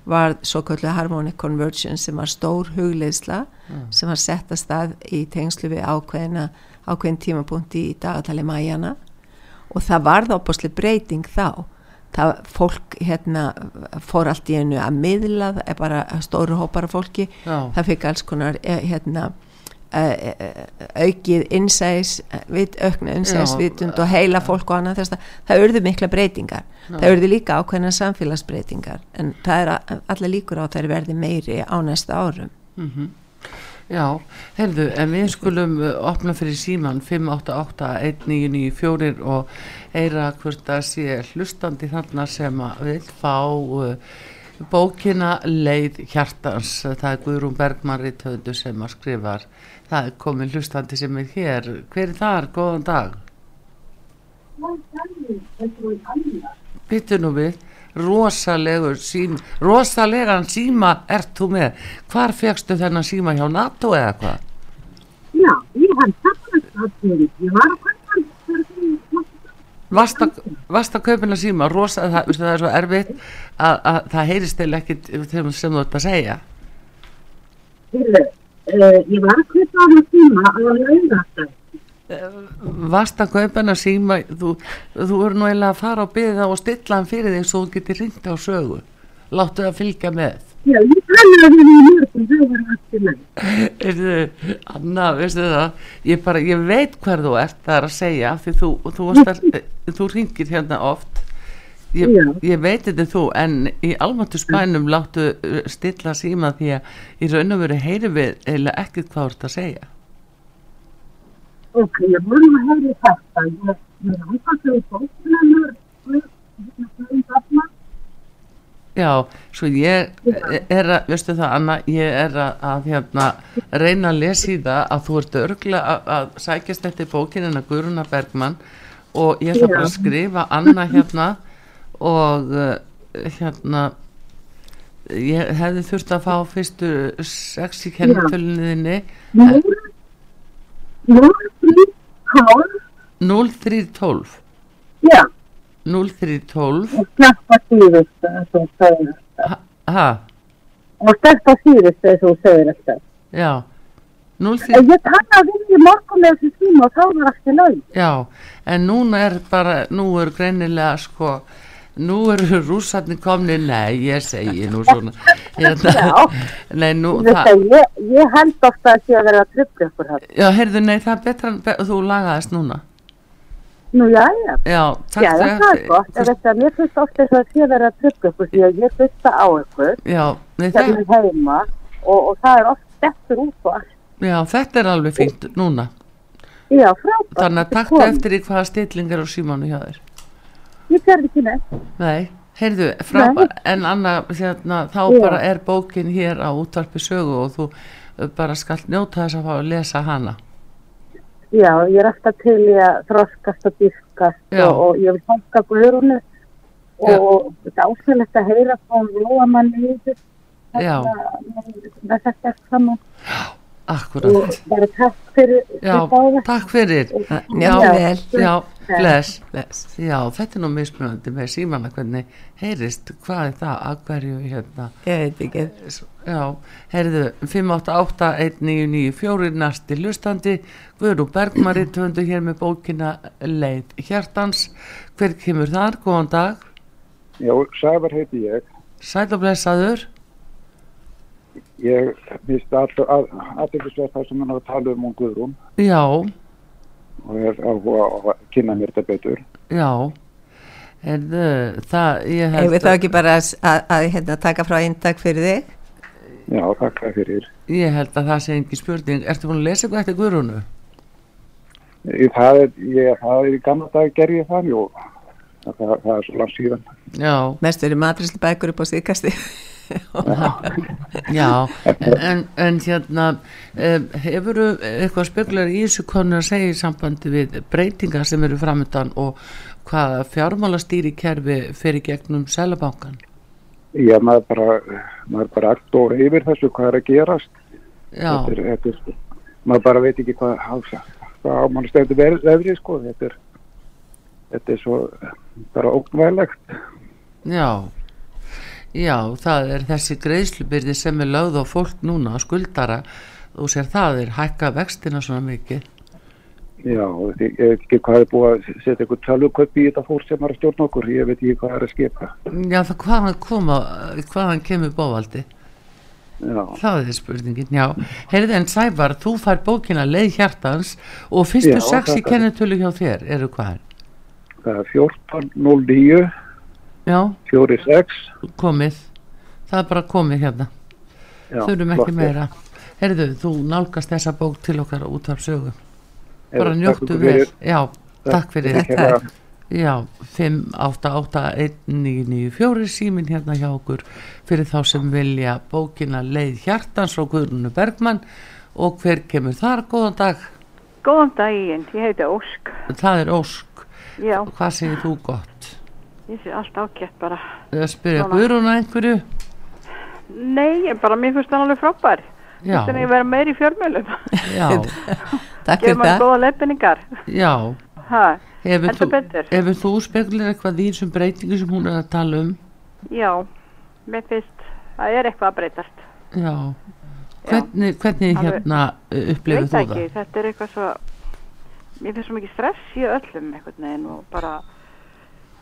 var svo kallið Harmonic Convergence sem var stór hugleisla mm. sem var sett að stað í tengslu við ákveðina, ákveðin tímapunkti í dagatali mæjana og það var þá búinlega breyting þá það fólk hérna fór allt í einu að miðla bara stóru hópar af fólki Já. það fikk alls konar eh, hérna eh, eh, aukið innsæs aukna innsæsvitund og heila fólk og annað þess að það urðu mikla breytingar Já. það urðu líka ákveðna samfélagsbreytingar en það er allir líkur á að það verði meiri á næsta árum mm -hmm. Já, heyrðu, en við skulum uh, opna fyrir síman 588-1994 og eira hvort að sé hlustandi þarna sem að vil fá uh, bókina Leið Hjartans, það er Guðrún Bergman Ritthöndu sem að skrifar. Það er komin hlustandi sem er hér. Hver er þar, góðan dag. Býtu nú við rosalegur síma rosalegan síma ert þú með. Hvar fegstu þennan síma? Hjá NATO eða hvað? Já, ég hef það ég var að Vast að kaupina síma? Rosa, það, það er svo erfitt að, að það heyrist eða ekkit sem þú ert að segja. Hörru, uh, ég var að kaupa á það síma á laugastæð Vast að kaupina síma þú, þú eru nú eiginlega að fara á byggða og stilla hann fyrir þig svo þú getur ringt á sögu. Láttu það fylgja með. Já, ég talaði við í mörgum þau var allt í leið Anna, veistu það ég, bara, ég veit hver þú ert það er að segja því þú, þú, þú, þú ringir hérna oft. Ég, ég veit þetta þú en í almáttu spænum láttu uh, stilla síma því að í raun og veru heyri við eða ekkert hvað þú ert að segja Ok, ég voru að heyri þetta ég er ákvæmlega í bóknarnar Já, svo ég er að, veistu það Anna, ég er að, að hérna, reyna að lesa í það að þú ert örglega að, að sækjast eftir bókinina Guruna Bergman og ég ætla bara að skrifa Anna hérna og uh, hérna ég hefði þurft að fá fyrstu sex í kennutöluninni 0312 Já. 0312 og sleppa síðust eins og segir hæ? og sleppa síðust eins og segir þetta já. 03... ég tanna að við í morgun með þessu síma og þá var allt í laug já, en núna er bara nú er greinilega sko nú eru rúsarnir komni nei, ég segi nú svona <laughs> hérna, nei, nú það... ég, ég held ofta að ég að vera að tröfla ykkur já, heyrðu, nei, það er betra en þú lagaðist núna Nú já, já. Já, takk já, það er gott. Fyrst... Þetta, mér finnst ofta að ég verið að tryggja ykkur því að ég fyrsta á ykkur já, þetta er heima og, og það er oft eftir út og allt. Já, þetta er alveg fínt núna. Já, frábært. Þannig að takk eftir í hvaða stillingar og símánu hjá þér. Ég gerði ekki neitt. Nei, heyrðu, frábært, en Anna, hérna, þá já. bara er bókin hér á útvarpi sögu og þú bara skal njóta þess að fá að lesa hana. Já, ég er alltaf til í að þroskast og dýrkast og, og ég vil fanga guðrunu og þetta ásæðilegt að heyra frá lóamanni í þessu. Með þetta saman Akkurat. Og bara takk fyrir Já, takk fyrir. Já, vel. Já, bless, bless. Já, þetta er nú mismunandi með símanna hvernig heyrist, hvað er það að hverju hérna? Ég veit ekki. Já, heyrðu 5881994 næsti lustandi Guðrú Bergmari töndu hér með bókina Leið Hjartans. Hver kemur þar? Góðan dag. Já, Sævar heiti ég. Sæl og blessaður ég misti aðeinsverð það sem hann hafa talið um hún Guðrún. Já. Og er að kynna mér þetta betur. Já. En það ég hefur það ekki bara að, að, að hérna, taka frá eintak fyrir þig? Já, takk fyrir. Ég held að það sé engi spurning. Ertu búin að lesa eitthvað eftir Guðrúnu? það er ég, það er í gamla dag ger ég það jú. Það, það er svo langt síðan. Já. Mest verið matrislu bækur upp á síðkasti Já, en, en hérna hefur eitthvað speklar í þessu konu að segja í sambandi við breytingar sem eru framöndan og hvaða fjármálastýri kerfi fyrir gegnum selabankan? Já, maður bara maður bara allt og yfir þessu hvað er að gerast. Þetta er, þetta er, maður bara veit ekki hvað hvað á mann stegður verðri sko, þetta er þetta er svo bara ógnvælegt Já Já, það er þessi greiðslubyrði sem er lögð á fólk núna skuldara. Og sér það er hækka vextina svona mikið. Já, ég veit ekki hvað er búið að setja eitthvað tölvuköp í þetta fólk sem er að stjórna okkur, ég veit ekki hvað er að skipa. Já, það hvaðan koma hvaðan kemur bóvaldi Já. það er spurningin, já. Heyrði en Sævar, þú fær bókina leið hjartans og fyrstu sex í kennetölu hjá þér, eru hvað? Það er 14.09 46 komið, það er bara komið hérna. Já, þurfum ekki meira. Heyrðu, þú nálgast þessa bók til okkar út af sögu bara njóttu vel. Já, takk fyrir þetta. Já, 5881994 símin hérna hjá okkur fyrir þá sem vilja bókina leið hjartans og Guðrunu Bergmann. Og hver kemur þar, góðan dag. Góðan daginn, ég heiti Ósk. Það er Ósk. Já. Hvað segir þú gott? Ég sé allt ákjætt bara. Það spyrja Guðrunu einhverju? Nei, bara mér finnst það alveg frábær. Já. Þetta er að vera meir í fjörmjölum Já. <laughs> Takk fyrir það. góða leifinningar Já. Hefur þú, hefur þú spekulin eitthvað í þessum breytingu sem hún er að tala um? Já, mér finnst það er eitthvað að breytast. Já. Hvernig, hvernig hérna upplifir þú það? Ekki, þetta er eitthvað svo mér finnst svo mikið stress í öllum einhvern veginn og bara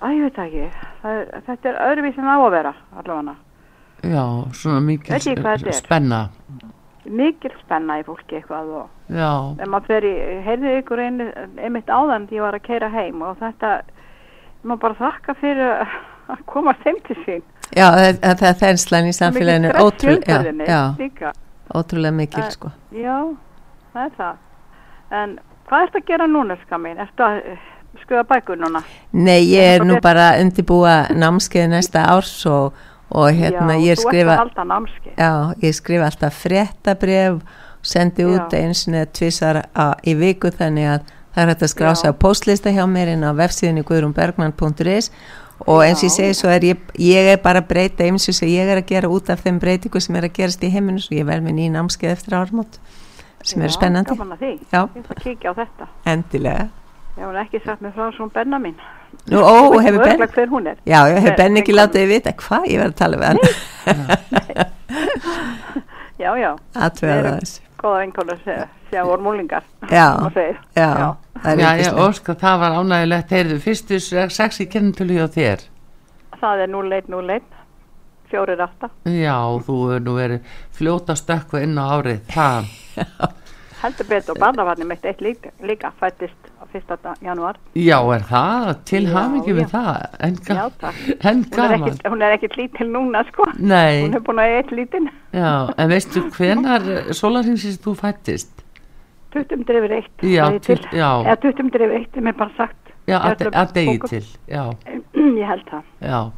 að ég veit ekki. Er, þetta er öðruvís en á að vera allavega. Já, svona mikið spenna. Mikil spenna í fólki eitthvað og Já. en maður fer í, heyrðu ykkur einu, einmitt áðan því ég var að keira heim og þetta, maður bara þakka fyrir að koma þeim til sín. Já, það er þenslan í samfélaginu ótrúlega ótrúlega mikil sko. Já, það er það. En hvað ert að gera núna ska mín? Ertu að skuða bækur núna? Nei, ég er nú bara undirbúa námskeið næsta árs og og hérna já, ég skrifa já, ég skrifa alltaf fréttabref sendi út eins og tvísar í viku þannig að það er hægt að skrá sig á postlista hjá mér inn á vefsíðinni guðrumbergman.is og eins og ég segi svo er ég, ég er bara að breyta eins og ég er að gera út af þeim breytingu sem er að gerast í heiminu og ég vel með nýjum námskeið eftir ármót sem eru spennandi. Já, ég ætla að kíkja á þetta. Endilega Já, hún er ekki sagt með frá svona benna mín. Nú, ó, hefur benn hver hún er. Já, hefur benn ekki látið þið vita? Hvað? Ég verði að tala við hann. <laughs> Já, já. Aðtöða þessu Góða einhverju sem voru múlingar Já, já Já, ég óska það var ánægilegt Heyrðu, fyrstu sex í kennitölu hjá þér? Það er 0-1-0-1 Fjórir átta. Já, þú er nú verið fljóta stökku inn á árið Það. <laughs> Heldur betur og barnavarni mitt eitt líka, líka fættist 1. januar Já, er það? Til hafingi við það? En, ga Já, en gaman. Hún er ekkert lítil núna sko. Nei. Hún er búin að eitt lítin Já, en veistu hvenar sólarhengsins þú fættist? 20 drifir eitt Já, Eða 20 drifir eitt, er bara sagt. Já, að degi til, já. <clears throat> Ég held það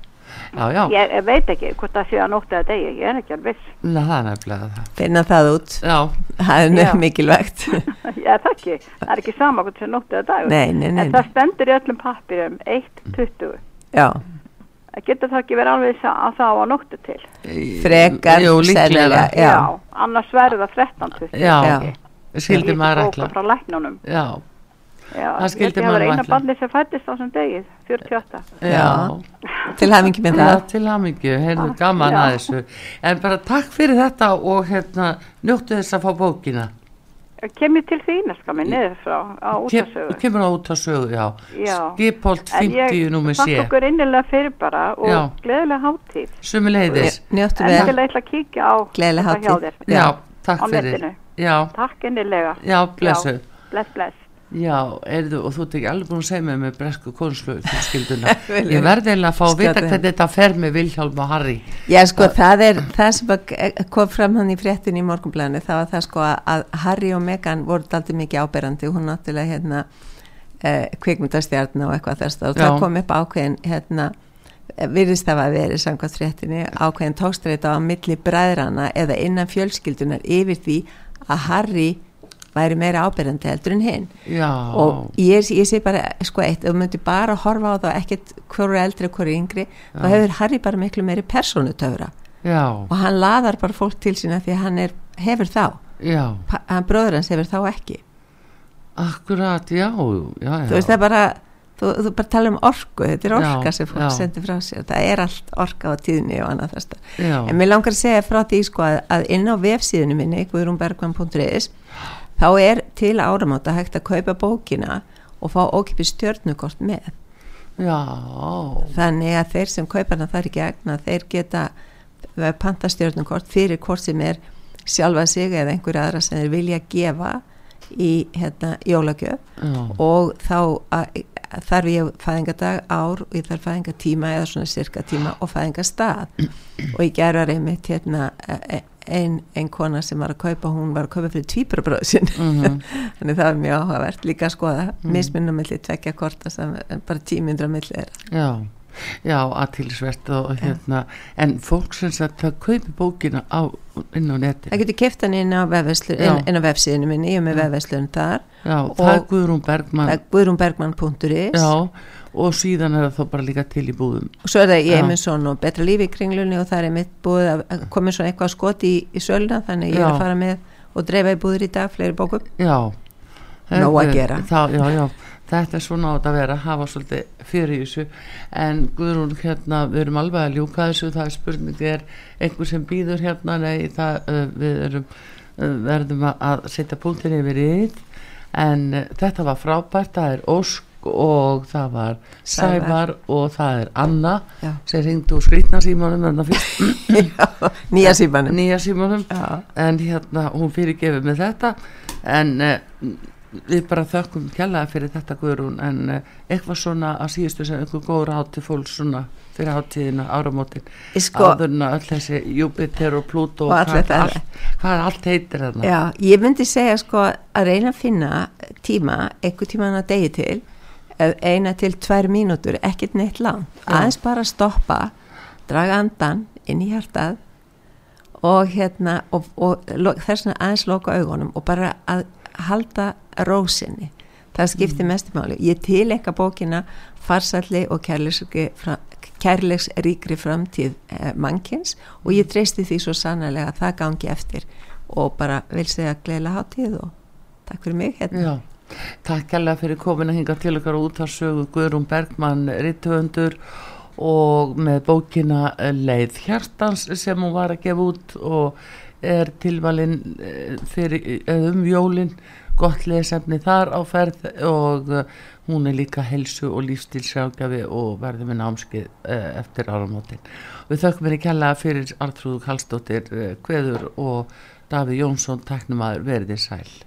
Já Já. Ég veit ekki hvort það sé að nóttu að degi, ég er ekki alveg viss. Nei, það er nefnilega það. Finna það út. Já. Það er nefnilega mikilvægt. <laughs> Já, það ekki. Það er ekki sama hvort það sé nóttu að dag. Nei, nei, nei. En það stendur í öllum pappirum 1.20. Já. Það getur það ekki verið alveg að það á að nóttu til. Frekar, Jú, líklega. Já. já, annars verður það 13.20. Já, skildi maður ekki. Já. Já, það skildi maður eina barni sem fættist á þessum degi 48 Já, til hamingi með það. Já, til hamingi, heyrðu gaman að þessu. En bara takk fyrir þetta og hérna njóttu þess að fá bókina. Kemur til þín sko minn niður frá á útasögu. Kem, Kemur á útasögu, já, já. Skipolt 50 númið sé Takk okkur innilega fyrir bara og já. gleðilega háttíð Sumi leiðis Njóttu vel. En til að eitthvað kíkja á Gleðilega háttíð Já, takk fyrir. Takk innilega. Já, blessu Bless, bless Já, erðu, og þú ert ekki alveg búin að segja mig með bresku konsulskilduna <laughs> ég verði eiginlega að fá að vita hvernig þetta fer með Vilhjálm og Harry. Já, sko, það, það er það sem kom fram hann í fréttin í morgunblæðinu, það var það sko að Harry og Meghan voru aldrei mikið áberandi hún náttúrulega hérna eh, kvikmyndastjarn og eitthvað þess og það kom upp ákveðin hérna virðist það að veri samkvæmt fréttinni ákveðin tókstreita á milli bræðrana eða innan fjölskyldunar yfir því að Harry væri meira ábyrjandi heldur en hinn. Og ég, ég sé bara sko eitt, ef þú myndir bara horfa á það ekkert hverju eldri og hverju yngri Já. þá hefur Harry bara miklu meiri persónutöfra. Og hann laðar bara fólk til sína því að hann er, hefur þá. Já. hann bróður hans hefur þá ekki. Akkurat, já, já, já. Þú veist það bara þú, þú bara tala um orku, þetta er orka sem fólk sendir frá sér, það er allt orka á tíðni og annað að en mér langar að segja frá því sko að, að inn á vefsíðinu minni, guðrumbergman.is þá er til áramáta hægt að kaupa bókina og fá ókipi stjörnukort með. Já. þannig að þeir sem kaupa hana þar í gegna þeir geta panta stjörnukort fyrir hvort sem er sjálfa sig eða einhverja aðra sem þeir vilja gefa í hérna, jólagjöf. Og þá að, þarf ég fæðingadag ár og ég þarf fæðingatíma eða svona cirka tíma og fæðingastad og ég gerur einmitt hérna einn ein kona sem var að kaupa hún var að kaupa fyrir tvíbrabröðu sin mm -hmm. <laughs> þannig það var mjög áhugavert líka að skoða mm. misminnumilli tvekja korta sem bara tímindra milli er Já, já aðtilsvert og hérna en fólk sem sagt að kaupi bókina á, inn á neti Það getur kæft hann inn á á vefsíðinu minni, ég er með vefveslun þar Já, það er Guðrún Bergman Guðrúnbergman.is og síðan er það þá bara líka til í búðum. Og svo er það í Eymundsson og Betra lífi í kringlunni og það er mitt búið að koma svona eitthvað skoti í, í söluna þannig ég er að fara með og dreifa í búður í dag fleiri bókum. Já, Nó að gera. það, já, já, þetta er svona átt að vera hafa svolítið fyrir þessu. En Guðrún hérna við erum alveg að ljúka þessu. Það er spurningi er einhver sem býður hérna? Nei það uh, við erum uh, verðum að setja punktin yfir í en uh, þetta var frábært, það er ósk og það var Sævar. Og það er Anna Já. sem ringd úr skrítnarsímanum <laughs> nýja símanum. nýja símanum. En hérna hún fyrirgefið með þetta. En eh, við bara þökkum kjallaði fyrir þetta guðrún. En eh, eitthvað svona að síðustu sem einhver góður átti fólk svona fyrir áttíðina áramótin. Sko, áðurna öll þessi Júpiter og Pluto og, hvað, allt, allt heitir þarna. Já, ég myndi segja sko að reyna að finna tíma, einhver tíma hann að degi til eina til tvær mínútur ekkert neitt langt, aðeins bara stoppa draga andan inn í hjartað og hérna og, og þess vegna aðeins loka augunum og bara að halda rósinni, það skiptir mm. mestumáli ég til eitthvað bókina farsalli og kærlegsríkri framtíð eh, mannkins og ég treysti því svo sannlega að það gangi eftir og bara vil segja gleila hátíð og takk fyrir mig hérna. Já Takk kærlega fyrir komin að hinga til okkar út að sögu Guðrún Bergmann Rittvöndur og með bókina Leið Hjartans sem hún var að gefa út og er tilvalinn eh, fyrir um jólinn gott lesefni þar á ferð og eh, hún er líka helsu og lífstilsjágjafi og verður með námskið eh, eftir áramótin. Við þökkum henni kærlega fyrir Artrúðu Kallstóttir Kveður og Daví Jónsson, teknumadur, verðið sæl.